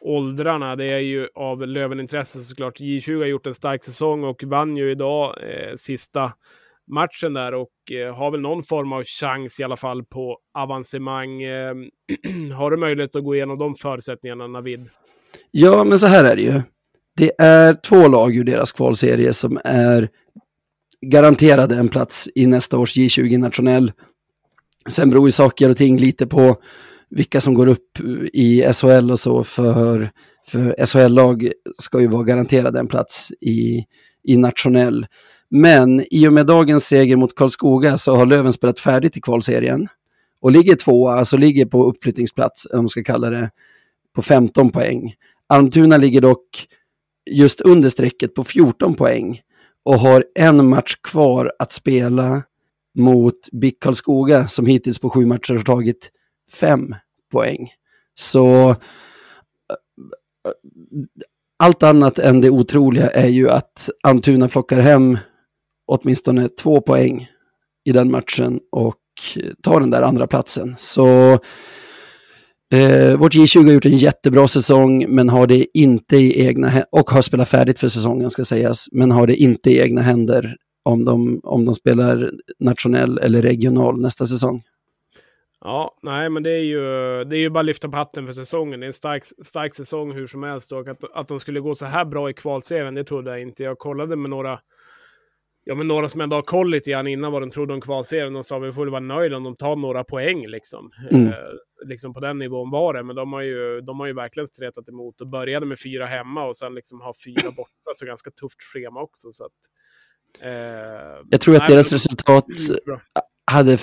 Speaker 1: åldrarna. Det är ju av Lövenintresse såklart. J20 har gjort en stark säsong och vann ju idag eh, sista matchen där och eh, har väl någon form av chans i alla fall på avancemang. Eh, har du möjlighet att gå igenom de förutsättningarna, Navid?
Speaker 2: Ja, men så här är det ju. Det är två lag ur deras kvalserie som är garanterade en plats i nästa års J20 nationell. Sen beror ju saker och ting lite på vilka som går upp i SHL och så, för, för SHL-lag ska ju vara garanterade en plats i, i nationell. Men i och med dagens seger mot Karlskoga så har Löven spelat färdigt i kvalserien och ligger tvåa, alltså ligger på uppflyttningsplats, om man ska kalla det, på 15 poäng. Almtuna ligger dock just under strecket på 14 poäng och har en match kvar att spela mot BIK Karlskoga som hittills på sju matcher har tagit fem poäng. Så eh, eh, allt annat än det otroliga är ju att Almtuna plockar hem åtminstone två poäng i den matchen och tar den där andra platsen. Så eh, vårt J20 har gjort en jättebra säsong, men har det inte i egna och har spelat färdigt för säsongen ska sägas, men har det inte i egna händer om de, om de spelar nationell eller regional nästa säsong.
Speaker 1: Ja, nej, men det är ju, det är ju bara att lyfta på hatten för säsongen. Det är en stark, stark säsong hur som helst. Och att, att de skulle gå så här bra i kvalserien, det trodde jag inte. Jag kollade med några, ja, men några som ändå har koll lite grann innan vad de trodde om kvalserien och sa vi får väl vara nöjda om de tar några poäng liksom.
Speaker 2: Mm.
Speaker 1: Eh, liksom på den nivån var det. Men de har ju, de har ju verkligen stretat emot och började med fyra hemma och sen liksom ha fyra borta. Så ganska tufft schema också. Så att, eh,
Speaker 2: Jag tror att
Speaker 1: nej,
Speaker 2: deras
Speaker 1: men-
Speaker 2: resultat
Speaker 1: Bra.
Speaker 2: hade,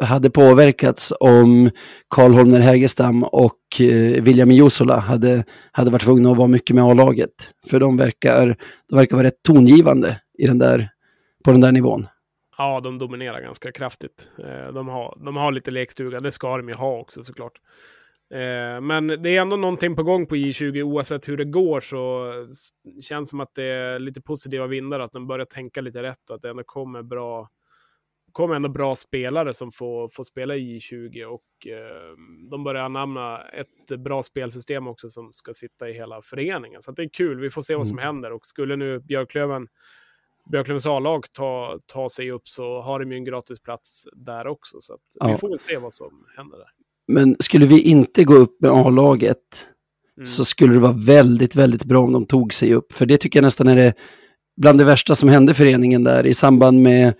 Speaker 2: hade påverkats om Karl Holmner Hägerstam och eh, William Jusola hade, hade varit tvungna att vara mycket med A-laget. För de verkar, de verkar vara rätt tongivande i den där, på den där nivån.
Speaker 1: Ja, de dominerar ganska kraftigt. Eh, De har, de har lite lekstuga, det ska de ju ha också såklart. Eh, men det är ändå någonting på gång på J20 oavsett hur det går så känns som att det är lite positiva vindar, att de börjar tänka lite rätt och att det ändå kommer bra kommer ändå bra spelare som får, får spela i J20 och eh, de börjar anamma ett bra spelsystem också som ska sitta i hela föreningen. Så det är kul, vi får se vad som mm. händer och skulle nu Björklöven Björklövens A-lag ta, ta sig upp så har de ju en gratis plats där också. Så ja. vi får väl se vad som händer där.
Speaker 2: Men skulle vi inte gå upp med A-laget mm. så skulle det vara väldigt, väldigt bra om de tog sig upp. För det tycker jag nästan är det bland det värsta som hände föreningen där i samband med,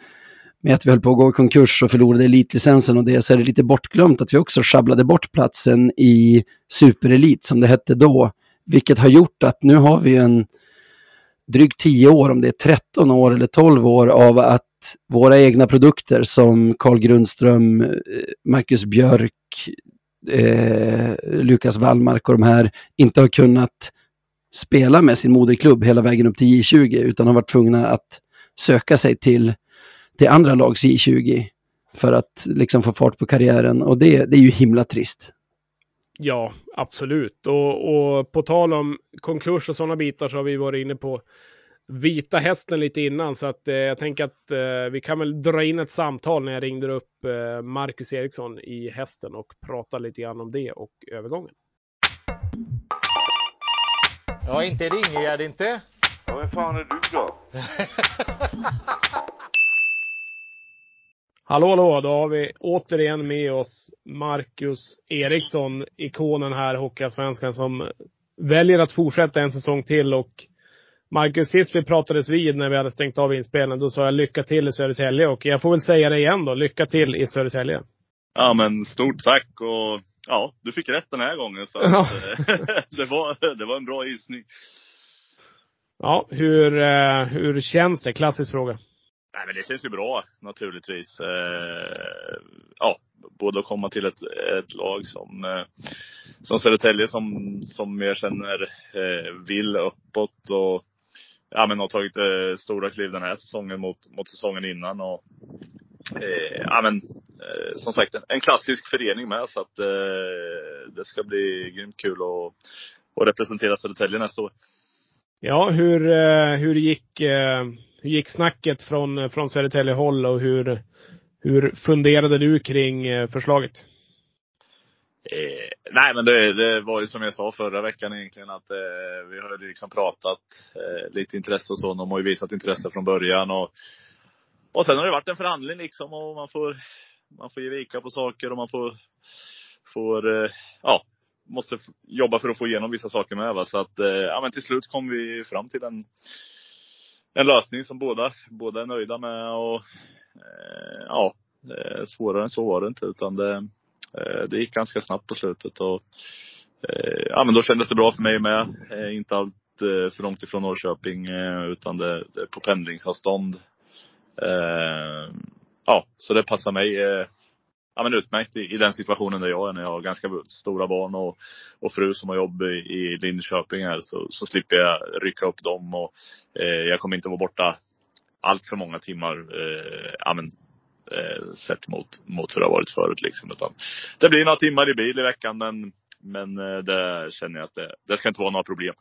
Speaker 2: med att vi höll på att gå i konkurs och förlorade elitlicensen och det, så är det lite bortglömt att vi också sjabblade bort platsen i superelit som det hette då. Vilket har gjort att nu har vi en drygt 10 år, om det är 13 år eller 12 år av att våra egna produkter som Carl Grundström, eh, Marcus Björk, eh, Lukas Wallmark och de här inte har kunnat spela med sin moderklubb hela vägen upp till J20 utan har varit tvungna att söka sig till, till andra lags J20 för att liksom få fart på karriären och det, det är ju himla trist.
Speaker 1: Ja, absolut. Och, och på tal om konkurs och sådana bitar så har vi varit inne på Vita Hästen lite innan, så att eh, jag tänker att eh, vi kan väl dra in ett samtal när jag ringde upp eh, Marcus Eriksson i Hästen och prata lite grann om det och övergången.
Speaker 3: Ja, inte Ringegärd inte.
Speaker 4: Ja, vem fan är du då?
Speaker 1: Hallå, hallå, då har vi återigen med oss Marcus Eriksson, ikonen här, Hockeyallsvenskan, som väljer att fortsätta en säsong till och Marcus, sist vi pratades vid när vi hade stängt av inspelningen, då sa jag lycka till i Södertälje och jag får väl säga det igen då, lycka till i Södertälje.
Speaker 4: Ja men stort tack och ja, du fick rätt den här gången så ja. det, var, det var en bra gissning.
Speaker 1: Ja, hur, eh, hur känns det? Klassisk fråga.
Speaker 4: Nej men det känns ju bra naturligtvis. Eh, ja, både att komma till ett, ett lag som, eh, som Södertälje som, som jag känner eh, vill uppåt och ja, men har tagit eh, stora kliv den här säsongen mot, mot säsongen innan. Och, eh, ja, men, eh, som sagt, en klassisk förening med så att eh, det ska bli grymt kul att, att representera Södertälje nästa år.
Speaker 1: Ja, hur, eh, hur, gick, eh, hur gick snacket från, eh, från Södertälje håll och hur, hur funderade du kring förslaget?
Speaker 4: Eh, nej men det, det, var ju som jag sa förra veckan egentligen att eh, vi har liksom pratat eh, lite intresse och så. De har ju visat intresse från början och, och sen har det varit en förhandling liksom och man får, man får ge vika på saker och man får, får eh, ja, måste jobba för att få igenom vissa saker med. Va? Så att, eh, ja men till slut kom vi fram till en, en lösning som båda, båda är nöjda med och eh, ja, eh, svårare än så var det inte utan det det gick ganska snabbt på slutet och ja, men då kändes det bra för mig med. Inte allt för långt ifrån Norrköping utan det, det är på pendlingsavstånd. Ja, så det passar mig ja, men utmärkt i, i, den situationen där jag är när jag har ganska stora barn och, och fru som har jobb i, i Linköping här så, så slipper jag rycka upp dem och eh, jag kommer inte vara borta allt för många timmar. Eh, ja, men eh, sett mot, mot hur det har varit förut. Liksom. Utan det blir några timmar i bil i veckan men, men eh, det känner jag att det, det ska inte vara några problem.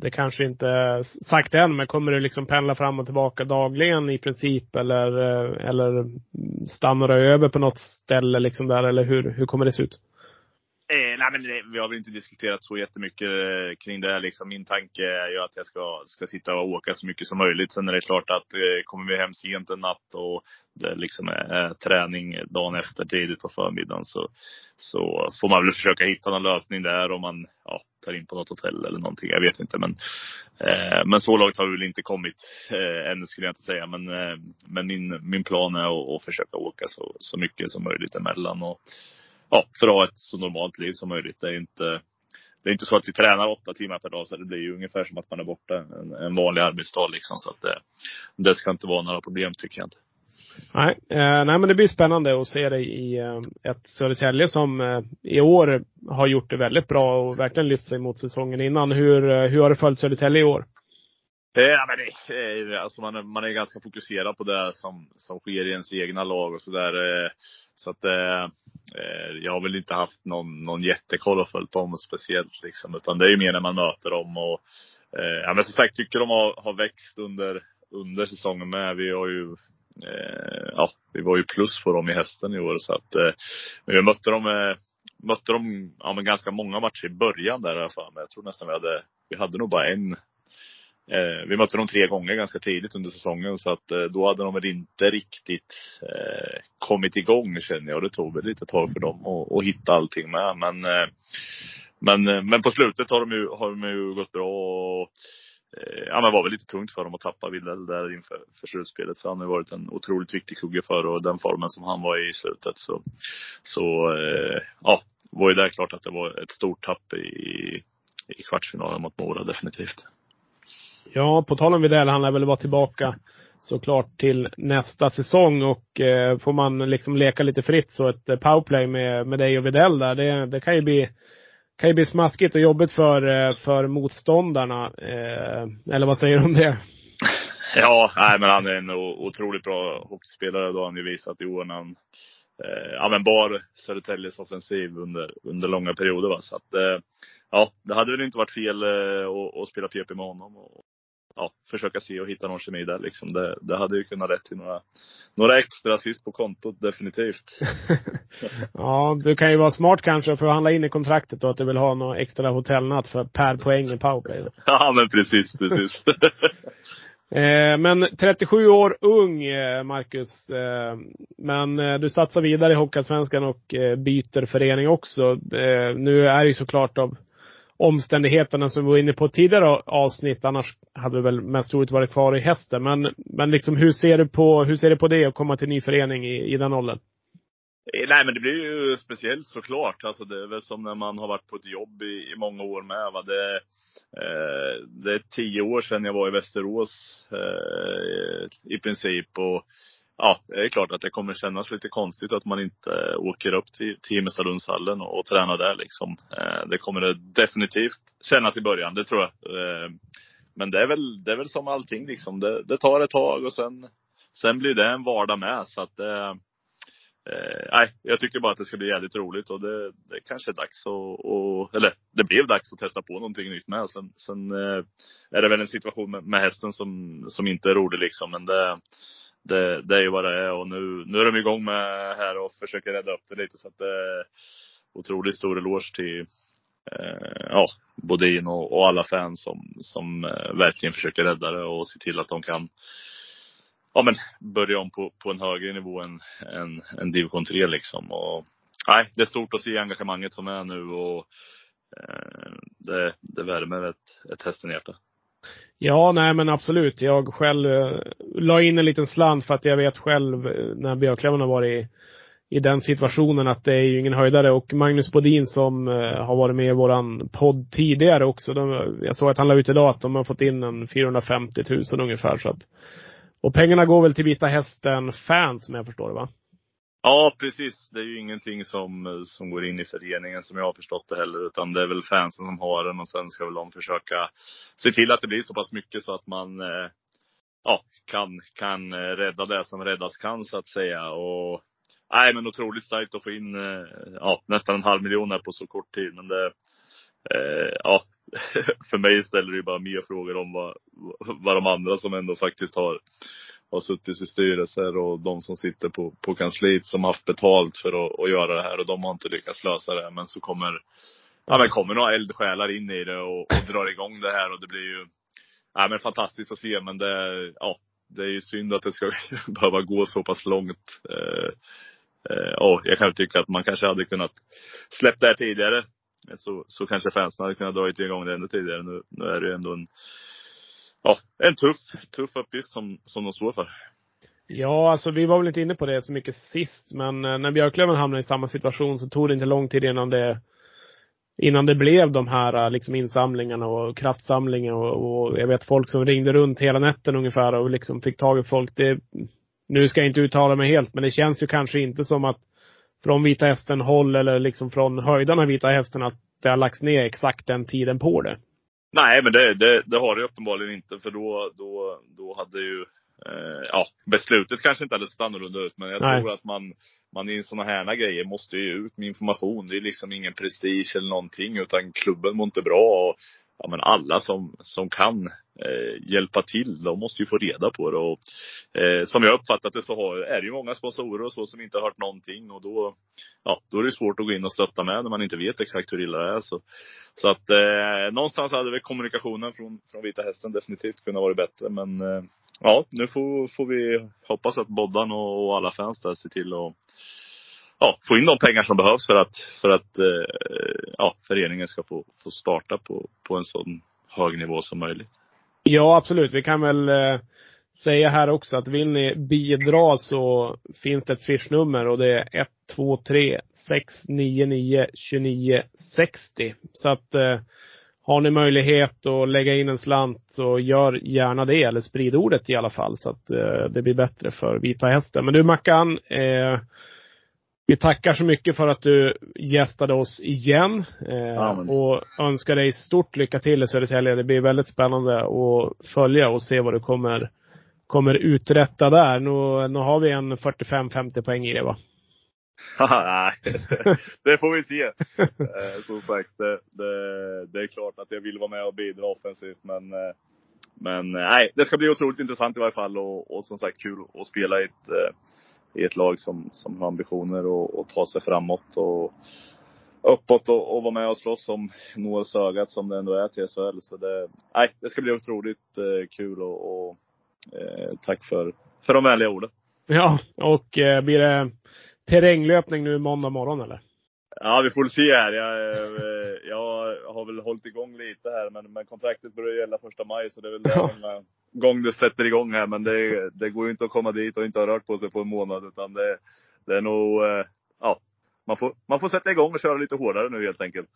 Speaker 1: Det kanske inte är sagt än, men kommer du liksom pendla fram och tillbaka dagligen i princip? Eller, eh, eller stannar du över på något ställe liksom där? Eller hur, hur kommer det se ut?
Speaker 4: Eh, nej, men det, vi har väl inte diskuterat så jättemycket eh, kring det. Liksom. Min tanke är ju att jag ska, ska sitta och åka så mycket som möjligt. Sen är det klart att eh, kommer vi hem sent en natt och det liksom är, eh, träning dagen efter tidigt på förmiddagen så, så får man väl försöka hitta någon lösning där om man ja, flyttar in på något hotell eller någonting. Jag vet inte. Men, eh, men så långt har vi väl inte kommit eh, ännu skulle jag inte säga. Men, eh, men min, min plan är att, att försöka åka så, så mycket som möjligt emellan. Och, ja, för att ha ett så normalt liv som möjligt. Det är inte, det är inte så att vi tränar åtta timmar per dag, så det blir ju ungefär som att man är borta en, en vanlig arbetsdag liksom. Så att det, det ska inte vara några problem tycker jag inte.
Speaker 1: Nej, eh, nej men det blir spännande att se dig i eh, ett Södertälje som eh, i år har gjort det väldigt bra och verkligen lyft sig mot säsongen innan. Hur, eh, hur har du följt Södertälje i år?
Speaker 4: Eh, ja, men det, alltså man, är, man är ganska fokuserad på det som, som sker i ens egna lag och sådär. Eh, så att eh, eh, jag har väl inte haft någon, någon jättekoll och följt dem speciellt liksom. Utan det är ju mer när man möter dem och eh, ja men som sagt tycker de har, har växt under, under säsongen med. Vi har ju Eh, ja, vi var ju plus på dem i hästen i år så att eh, men vi mötte dem eh, mötte dem ja, men ganska många matcher i början där i alla fall. Men jag tror nästan vi hade, vi hade nog bara en Eh, vi mötte dem tre gånger ganska tidigt under säsongen så att eh, då hade de väl inte riktigt eh, kommit igång känner jag. Och det tog väl lite tag för dem att, att hitta allting med. Men, men, men på slutet har de ju, har de ju gått bra och Eh, ja, men det var väl lite tungt för dem att tappa Widell där inför för slutspelet. För han har ju varit en otroligt viktig kugge för och den formen som han var i i slutet. Så, så eh, ja, var ju där klart att det var ett stort tapp i, i kvartsfinalen mot Mora definitivt.
Speaker 1: Ja, på tal om Widell, han lär väl vara tillbaka såklart till nästa säsong och eh, får man liksom leka lite fritt så ett powerplay med, med dig och Widell där, det, det kan ju bli kan ju bli smaskigt och jobbigt för, eh, för motståndarna. Eh, eller vad säger du om det?
Speaker 4: Ja, nej men han är en otroligt bra hockeyspelare. Då har han ju visat i år när han eh, bar Södertäljes offensiv under, under långa perioder. Va? Så att, eh, ja, det hade väl inte varit fel eh, att, att spela PP med honom. Och, ja, försöka se och hitta någon kemi där liksom. Det, det hade ju kunnat rätt till några, några extra assist på kontot, definitivt.
Speaker 1: ja, du kan ju vara smart kanske att handla in i kontraktet och att du vill ha någon extra hotellnatt för per poäng i powerplay.
Speaker 4: ja, men precis, precis.
Speaker 1: Eh, men 37 år ung, eh, Marcus. Eh, men du satsar vidare i Hockeyallsvenskan och byter förening också. Nu är det ju såklart av omständigheterna som vi var inne på tidigare avsnitt. Annars hade vi väl mest troligt varit kvar i hästen. Men, men liksom hur ser du på, hur ser du på det att komma till ny förening i, i den åldern?
Speaker 4: Eh, nej men det blir ju speciellt såklart. Alltså det är väl som när man har varit på ett jobb i, i många år med. Va? Det, eh, det är tio år sedan jag var i Västerås eh, i princip. Och ja, det är klart att det kommer kännas lite konstigt att man inte eh, åker upp till, till Himmelstalundshallen och, och tränar där liksom. Eh, det kommer det definitivt kännas i början, det tror jag. Eh, men det är väl, det är väl som allting liksom. Det, det tar ett tag och sen, sen blir det en vardag med. Så att eh, eh nej, jag tycker bara att det ska bli jävligt roligt och det, det kanske är dags att, och, eller det blev dags att testa på någonting nytt med. Sen, sen eh, är det väl en situation med, med hästen som, som inte är rolig liksom. Men det, det, det är ju vad det är och nu, nu är de igång med här och försöker rädda upp det lite så att det är otroligt stor eloge till eh, ja, Bodin och, och, alla fans som, som eh, verkligen försöker rädda det och se till att de kan ja, men börja om på, på en högre nivå än, än, än division 3 liksom. Och, nej, det är stort att se engagemanget som är nu och eh, det, det värmer ett, ett hästenhjärta.
Speaker 1: Ja, nej men absolut. Jag själv eh, la in en liten slant för att jag vet själv eh, när Björklöven har varit i, i den situationen att det är ju ingen höjdare. Och Magnus Bodin som eh, har varit med i våran podd tidigare också. De, jag såg att han la ut idag att de har fått in en 450 000 ungefär. Så att, och pengarna går väl till Vita Hästen-fans som jag förstår det va?
Speaker 4: Ja, precis. Det är ju ingenting som, eh, som går in i föreningen som jag har förstått det heller. Utan det är väl fansen som har den och sen ska väl de försöka se till att det blir så pass mycket så att man eh, ja, kan, kan eh, rädda det som räddas kan så att säga. Och nej, men otroligt starkt att få in eh, ja, nästan en halv miljon här på så kort tid. Men det, eh, ja, för mig ställer det ju bara mer frågor om vad, vad de andra som ändå faktiskt har har suttit i styrelser och de som sitter på, på kansliet som haft betalt för att, att göra det här och de har inte lyckats lösa det. Men så kommer, ja men kommer några eldsjälar in i det och, och drar igång det här och det blir ju, ja men fantastiskt att se men det, ja, det är ju synd att det ska behöva gå så pass långt. Eh, eh, och jag kan tycka att man kanske hade kunnat släppt det här tidigare. Så, så kanske fansen hade kunnat dra igång det ännu tidigare. Nu, nu är det ju ändå en ja, en tuff, tuff uppgift som, som de står för.
Speaker 1: Ja, alltså vi var väl inte inne på det så mycket sist, men eh, när Björklöven hamnade i samma situation så tog det inte lång tid innan det innan det blev de här eh, liksom insamlingarna och kraftsamlingen och, och jag vet folk som ringde runt hela natten ungefär och liksom fick tag i folk. Det, nu ska jag inte uttala mig helt, men det känns ju kanske inte som att från Vita Hästen håll eller liksom från höjdarna Vita Hästen att det har lagts ner exakt den tiden på det.
Speaker 4: Nej, men det, det, det har det uppenbarligen inte. För då, då, då hade ju eh, ja, beslutet kanske inte hade sett annorlunda ut. Men jag
Speaker 1: Nej.
Speaker 4: tror att man, man i sådana här grejer måste ju ut med information. Det är liksom ingen prestige eller någonting. Utan klubben mår inte bra. Och, ja, men alla som, som kan eh, hjälpa till, de måste ju få reda på det. Och, eh, som jag uppfattat det så har, är det ju många sponsorer och så som inte har hört någonting. Och då, ja, då är det svårt att gå in och stötta med när man inte vet exakt hur illa det är. Så, så att eh, någonstans hade väl kommunikationen från, från Vita Hästen definitivt kunnat vara bättre. Men eh, ja, nu får, får vi hoppas att Boddan och, och alla fans där ser till att ja, få in de pengar som behövs för att, för att eh, ja, föreningen ska få, få starta på, på en sån hög nivå som möjligt.
Speaker 1: Ja, absolut. Vi kan väl eh, säga här också att vill ni bidra så finns det ett swishnummer och det är 123 699 2960. Så att eh, har ni möjlighet att lägga in en slant så gör gärna det, eller sprid ordet i alla fall så att eh, det blir bättre för Vita Hästen. Men du Mackan, eh, vi tackar så mycket för att du gästade oss igen. Eh, Och önskar dig stort lycka till i Södertälje. Det blir väldigt spännande att följa och se vad du kommer, kommer uträtta där. Nu, nu har vi en 45-50 poäng i det va?
Speaker 4: Nej, det får vi se. Eh, som sagt, det, det, det är klart att jag vill vara med och bidra offensivt. Men, eh, men eh, nej, det ska bli otroligt intressant i varje fall. Och, och som sagt kul att spela i ett, eh, i ett lag som, som har ambitioner och, och ta sig framåt. Och, uppåt och, och vara med och slåss om nålsögat som det ändå är till SHL. Så det, nej, det ska bli otroligt eh, kul och, och eh, tack för, för de vänliga orden.
Speaker 1: Ja, och eh, blir det terränglöpning nu måndag morgon eller?
Speaker 4: Ja, vi får väl se här. Jag, eh, jag har väl hållit igång lite här, men, men kontraktet börjar gälla första maj, så det är väl
Speaker 1: Ja.
Speaker 4: den gång det sätter igång här. Men det, det går ju inte att komma dit och inte ha rört på sig på en månad, utan det, det är nog, eh, ja, man får, man får sätta igång och köra lite hårdare nu helt enkelt.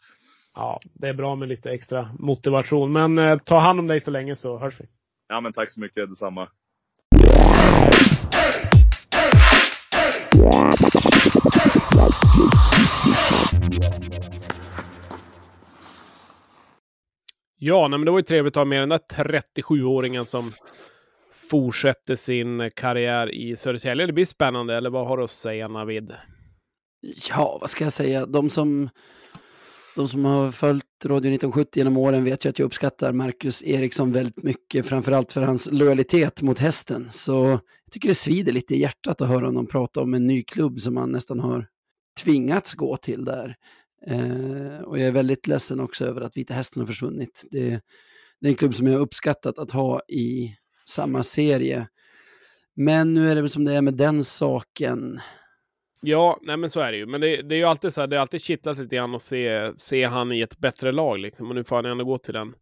Speaker 1: Ja, det är bra med lite extra motivation. Men eh, ta hand om dig så länge så hörs vi.
Speaker 4: Ja, men tack så mycket, detsamma.
Speaker 1: Ja, nej, men det var ju trevligt att ha med den där 37-åringen som fortsätter sin karriär i Södertälje. Det blir spännande, eller vad har du att säga Navid?
Speaker 2: Ja, vad ska jag säga? De som, de som har följt Radio 1970 genom åren vet ju att jag uppskattar Marcus Eriksson väldigt mycket, framförallt för hans lojalitet mot hästen. Så jag tycker det svider lite i hjärtat att höra honom prata om en ny klubb som han nästan har tvingats gå till där. Eh, och jag är väldigt ledsen också över att Vita Hästen har försvunnit. Det, det är en klubb som jag uppskattat att ha i samma serie. Men nu är det väl som det är med den saken.
Speaker 1: Ja, nej men så är det ju. Men det, det är ju alltid så här, det är alltid kittlat lite grann att se, se han i ett bättre lag liksom. Och nu får han ändå gå till den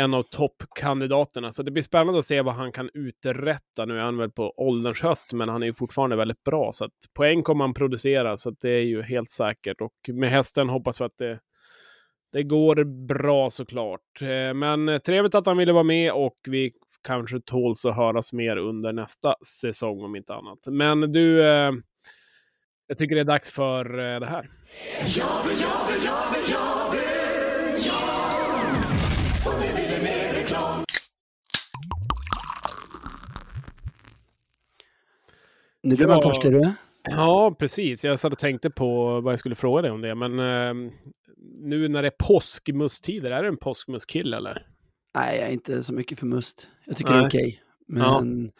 Speaker 1: en av toppkandidaterna. Så det blir spännande att se vad han kan uträtta. Nu är han väl på ålderns höst, men han är ju fortfarande väldigt bra. Så att poäng kommer han producera, så att det är ju helt säkert. Och med hästen hoppas vi att det, det går bra såklart. Eh, men trevligt att han ville vara med och vi kanske tåls att höras mer under nästa säsong om inte annat. Men du, eh, jag tycker det är dags för eh, det här.
Speaker 2: Nu blir man
Speaker 1: Ja.
Speaker 2: törstig du.
Speaker 1: Ja, precis. Jag satt och tänkte på vad jag skulle fråga dig om det. Men eh, nu när det är påskmusstider, är du en påskmustkille eller?
Speaker 2: Nej, jag är inte så mycket för must. Jag tycker
Speaker 1: Nej.
Speaker 2: det är okej. Men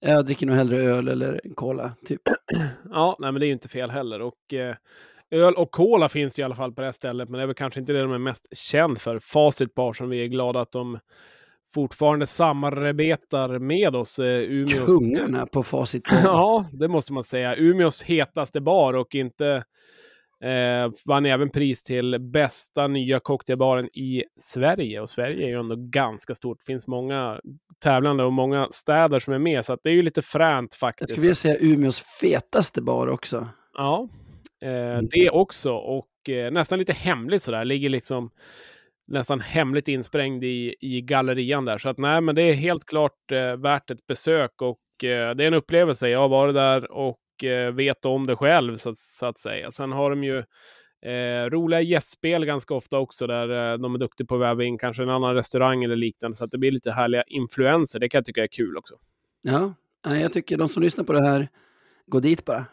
Speaker 2: jag dricker nog hellre öl eller cola, typ.
Speaker 1: Ja, nej, men det är ju inte fel heller. Och eh, öl och cola finns det i alla fall på det här stället, men det är väl kanske inte det de är mest känd för. Facit Bar som vi är glada att de fortfarande samarbetar med oss. Eh, Umeå
Speaker 2: Kungarna på facit.
Speaker 1: Ja, det måste man säga. Umeås hetaste bar och inte eh, vann även pris till bästa nya cocktailbaren i Sverige. Och Sverige är ju ändå ganska stort. Det finns många tävlande och många städer som är med, så att det är ju lite fränt
Speaker 2: Jag
Speaker 1: faktiskt.
Speaker 2: skulle vilja säga Umeås fetaste bar också.
Speaker 1: Ja, eh, det också. Och eh, nästan lite hemligt sådär. Ligger liksom nästan hemligt insprängd i, i gallerian där. Så att nej, men det är helt klart eh, värt ett besök och eh, det är en upplevelse. Jag har varit där och eh, vet om det själv så, att- så att säga. Sen har de ju Eh, roliga gästspel ganska ofta också där eh, de är duktiga på att väva in kanske en annan restaurang eller liknande så att det blir lite härliga influenser. Det kan jag tycka är kul också.
Speaker 2: Ja, jag tycker de som lyssnar på det här, gå dit bara.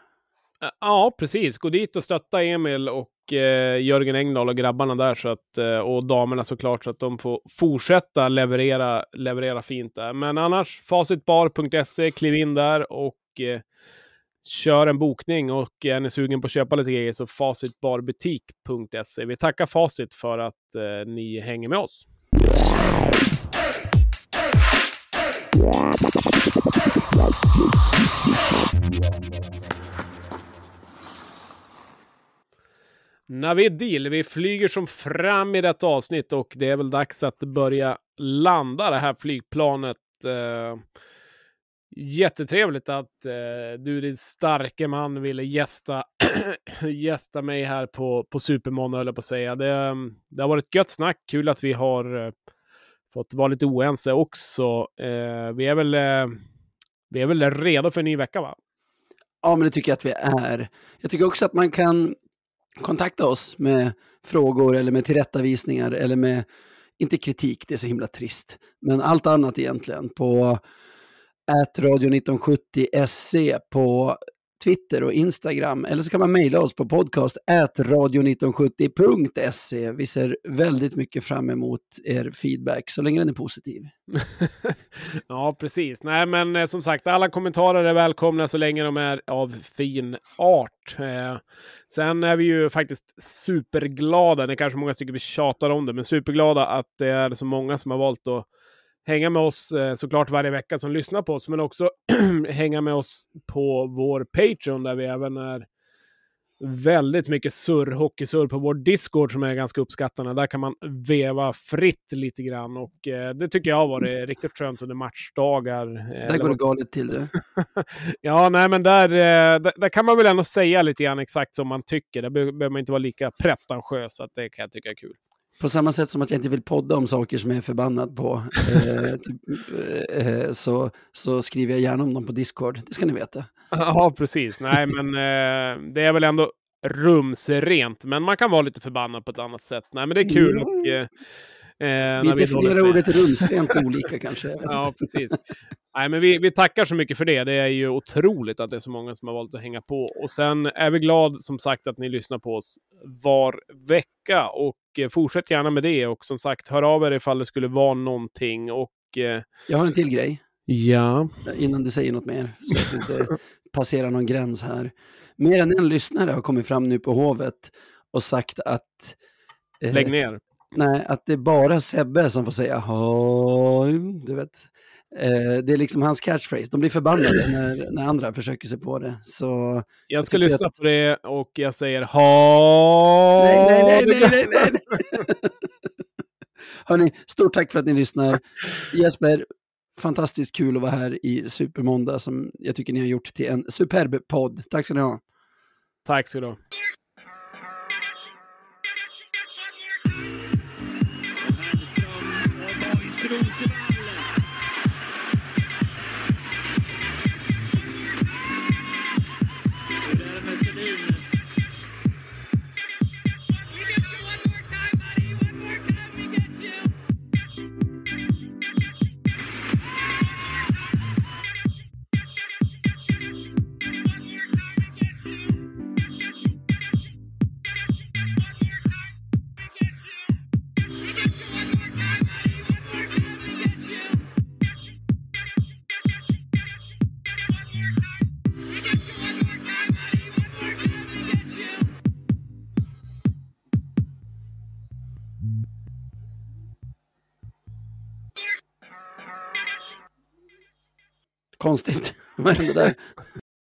Speaker 1: Eh, ja, precis. Gå dit och stötta Emil och eh, Jörgen Engdahl och grabbarna där så att, eh, och damerna såklart så att de får fortsätta leverera, leverera fint där. Men annars, facitbar.se, kliv in där och eh, kör en bokning och är ni sugen på att köpa lite grejer så facitbarbutik.se. Vi tackar Facit för att eh, ni hänger med oss. Navidil, vi flyger som fram i detta avsnitt och det är väl dags att börja landa det här flygplanet. Eh, jättetrevligt att eh, du, din starke man, ville gästa, gästa mig här på, på Supermåndag, höll jag på att säga. Det, det har varit gött snack. Kul att vi har eh, fått vara lite oense också. Eh, vi, är väl, eh, vi är väl redo för en ny vecka, va?
Speaker 2: Ja, men det tycker jag att vi är. Jag tycker också att man kan kontakta oss med frågor eller med tillrättavisningar eller med, inte kritik, det är så himla trist, men allt annat egentligen på radio1970 SC på Twitter och Instagram. Eller så kan man mejla oss på podcast radio1970.se. Vi ser väldigt mycket fram emot er feedback, så länge den är positiv.
Speaker 1: ja, precis. Nej, men eh, som sagt, alla kommentarer är välkomna så länge de är av fin art. Eh, sen är vi ju faktiskt superglada, det är kanske många tycker vi tjatar om det, men superglada att det är så många som har valt att hänga med oss eh, såklart varje vecka som lyssnar på oss, men också hänga med oss på vår Patreon där vi även är väldigt mycket surr, hockeysurr på vår Discord som är ganska uppskattande. Där kan man veva fritt lite grann och eh, det tycker jag har varit riktigt skönt under matchdagar. Eh,
Speaker 2: Där går det galet till det.
Speaker 1: ja, nej, men där, eh, där, där, kan man väl ändå säga lite grann exakt som man tycker. Där behöver man inte vara lika pretentiös, så att det kan jag tycka är kul.
Speaker 2: På samma sätt som att jag inte vill podda om saker som jag är förbannad på, eh, typ, eh, så, så skriver jag gärna om dem på Discord. Det ska ni veta.
Speaker 1: Ja, precis. Nej, men eh, det är väl ändå rumsrent, men man kan vara lite förbannad på ett annat sätt. Nej, men det är kul.
Speaker 2: Mm.
Speaker 1: Och, eh,
Speaker 2: vi definierar ordet rumsrent olika kanske.
Speaker 1: ja, precis. Nej, men vi, vi tackar så mycket för det. Det är ju otroligt att det är så många som har valt att hänga på. Och sen är vi glad som sagt att ni lyssnar på oss var vecka och eh, fortsätt gärna med det. Och som sagt, hör av er ifall det skulle vara någonting. Och, eh,
Speaker 2: Jag har en till grej.
Speaker 1: Ja.
Speaker 2: Innan du säger något mer, så att du inte passerar någon gräns här. Mer än en lyssnare har kommit fram nu på Hovet och sagt att...
Speaker 1: Eh, Lägg ner.
Speaker 2: Nej, att det är bara Sebbe som får säga Hoj, du vet. Eh, det är liksom hans catchphrase. De blir förbannade när, när andra försöker sig på det. Så
Speaker 1: jag ska lyssna att... på det och jag säger ha.
Speaker 2: Nej, nej, nej, nej, nej, nej. Hörni, stort tack för att ni lyssnar. Jesper, fantastiskt kul att vara här i Supermåndag som jag tycker ni har gjort till en superb podd. Tack ska ni ha.
Speaker 1: Tack ska du ha.
Speaker 2: segundo Konstigt. Vad hände där?